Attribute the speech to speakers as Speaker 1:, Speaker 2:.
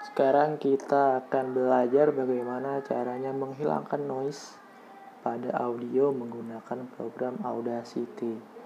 Speaker 1: Sekarang kita akan belajar bagaimana caranya menghilangkan noise pada audio menggunakan program Audacity.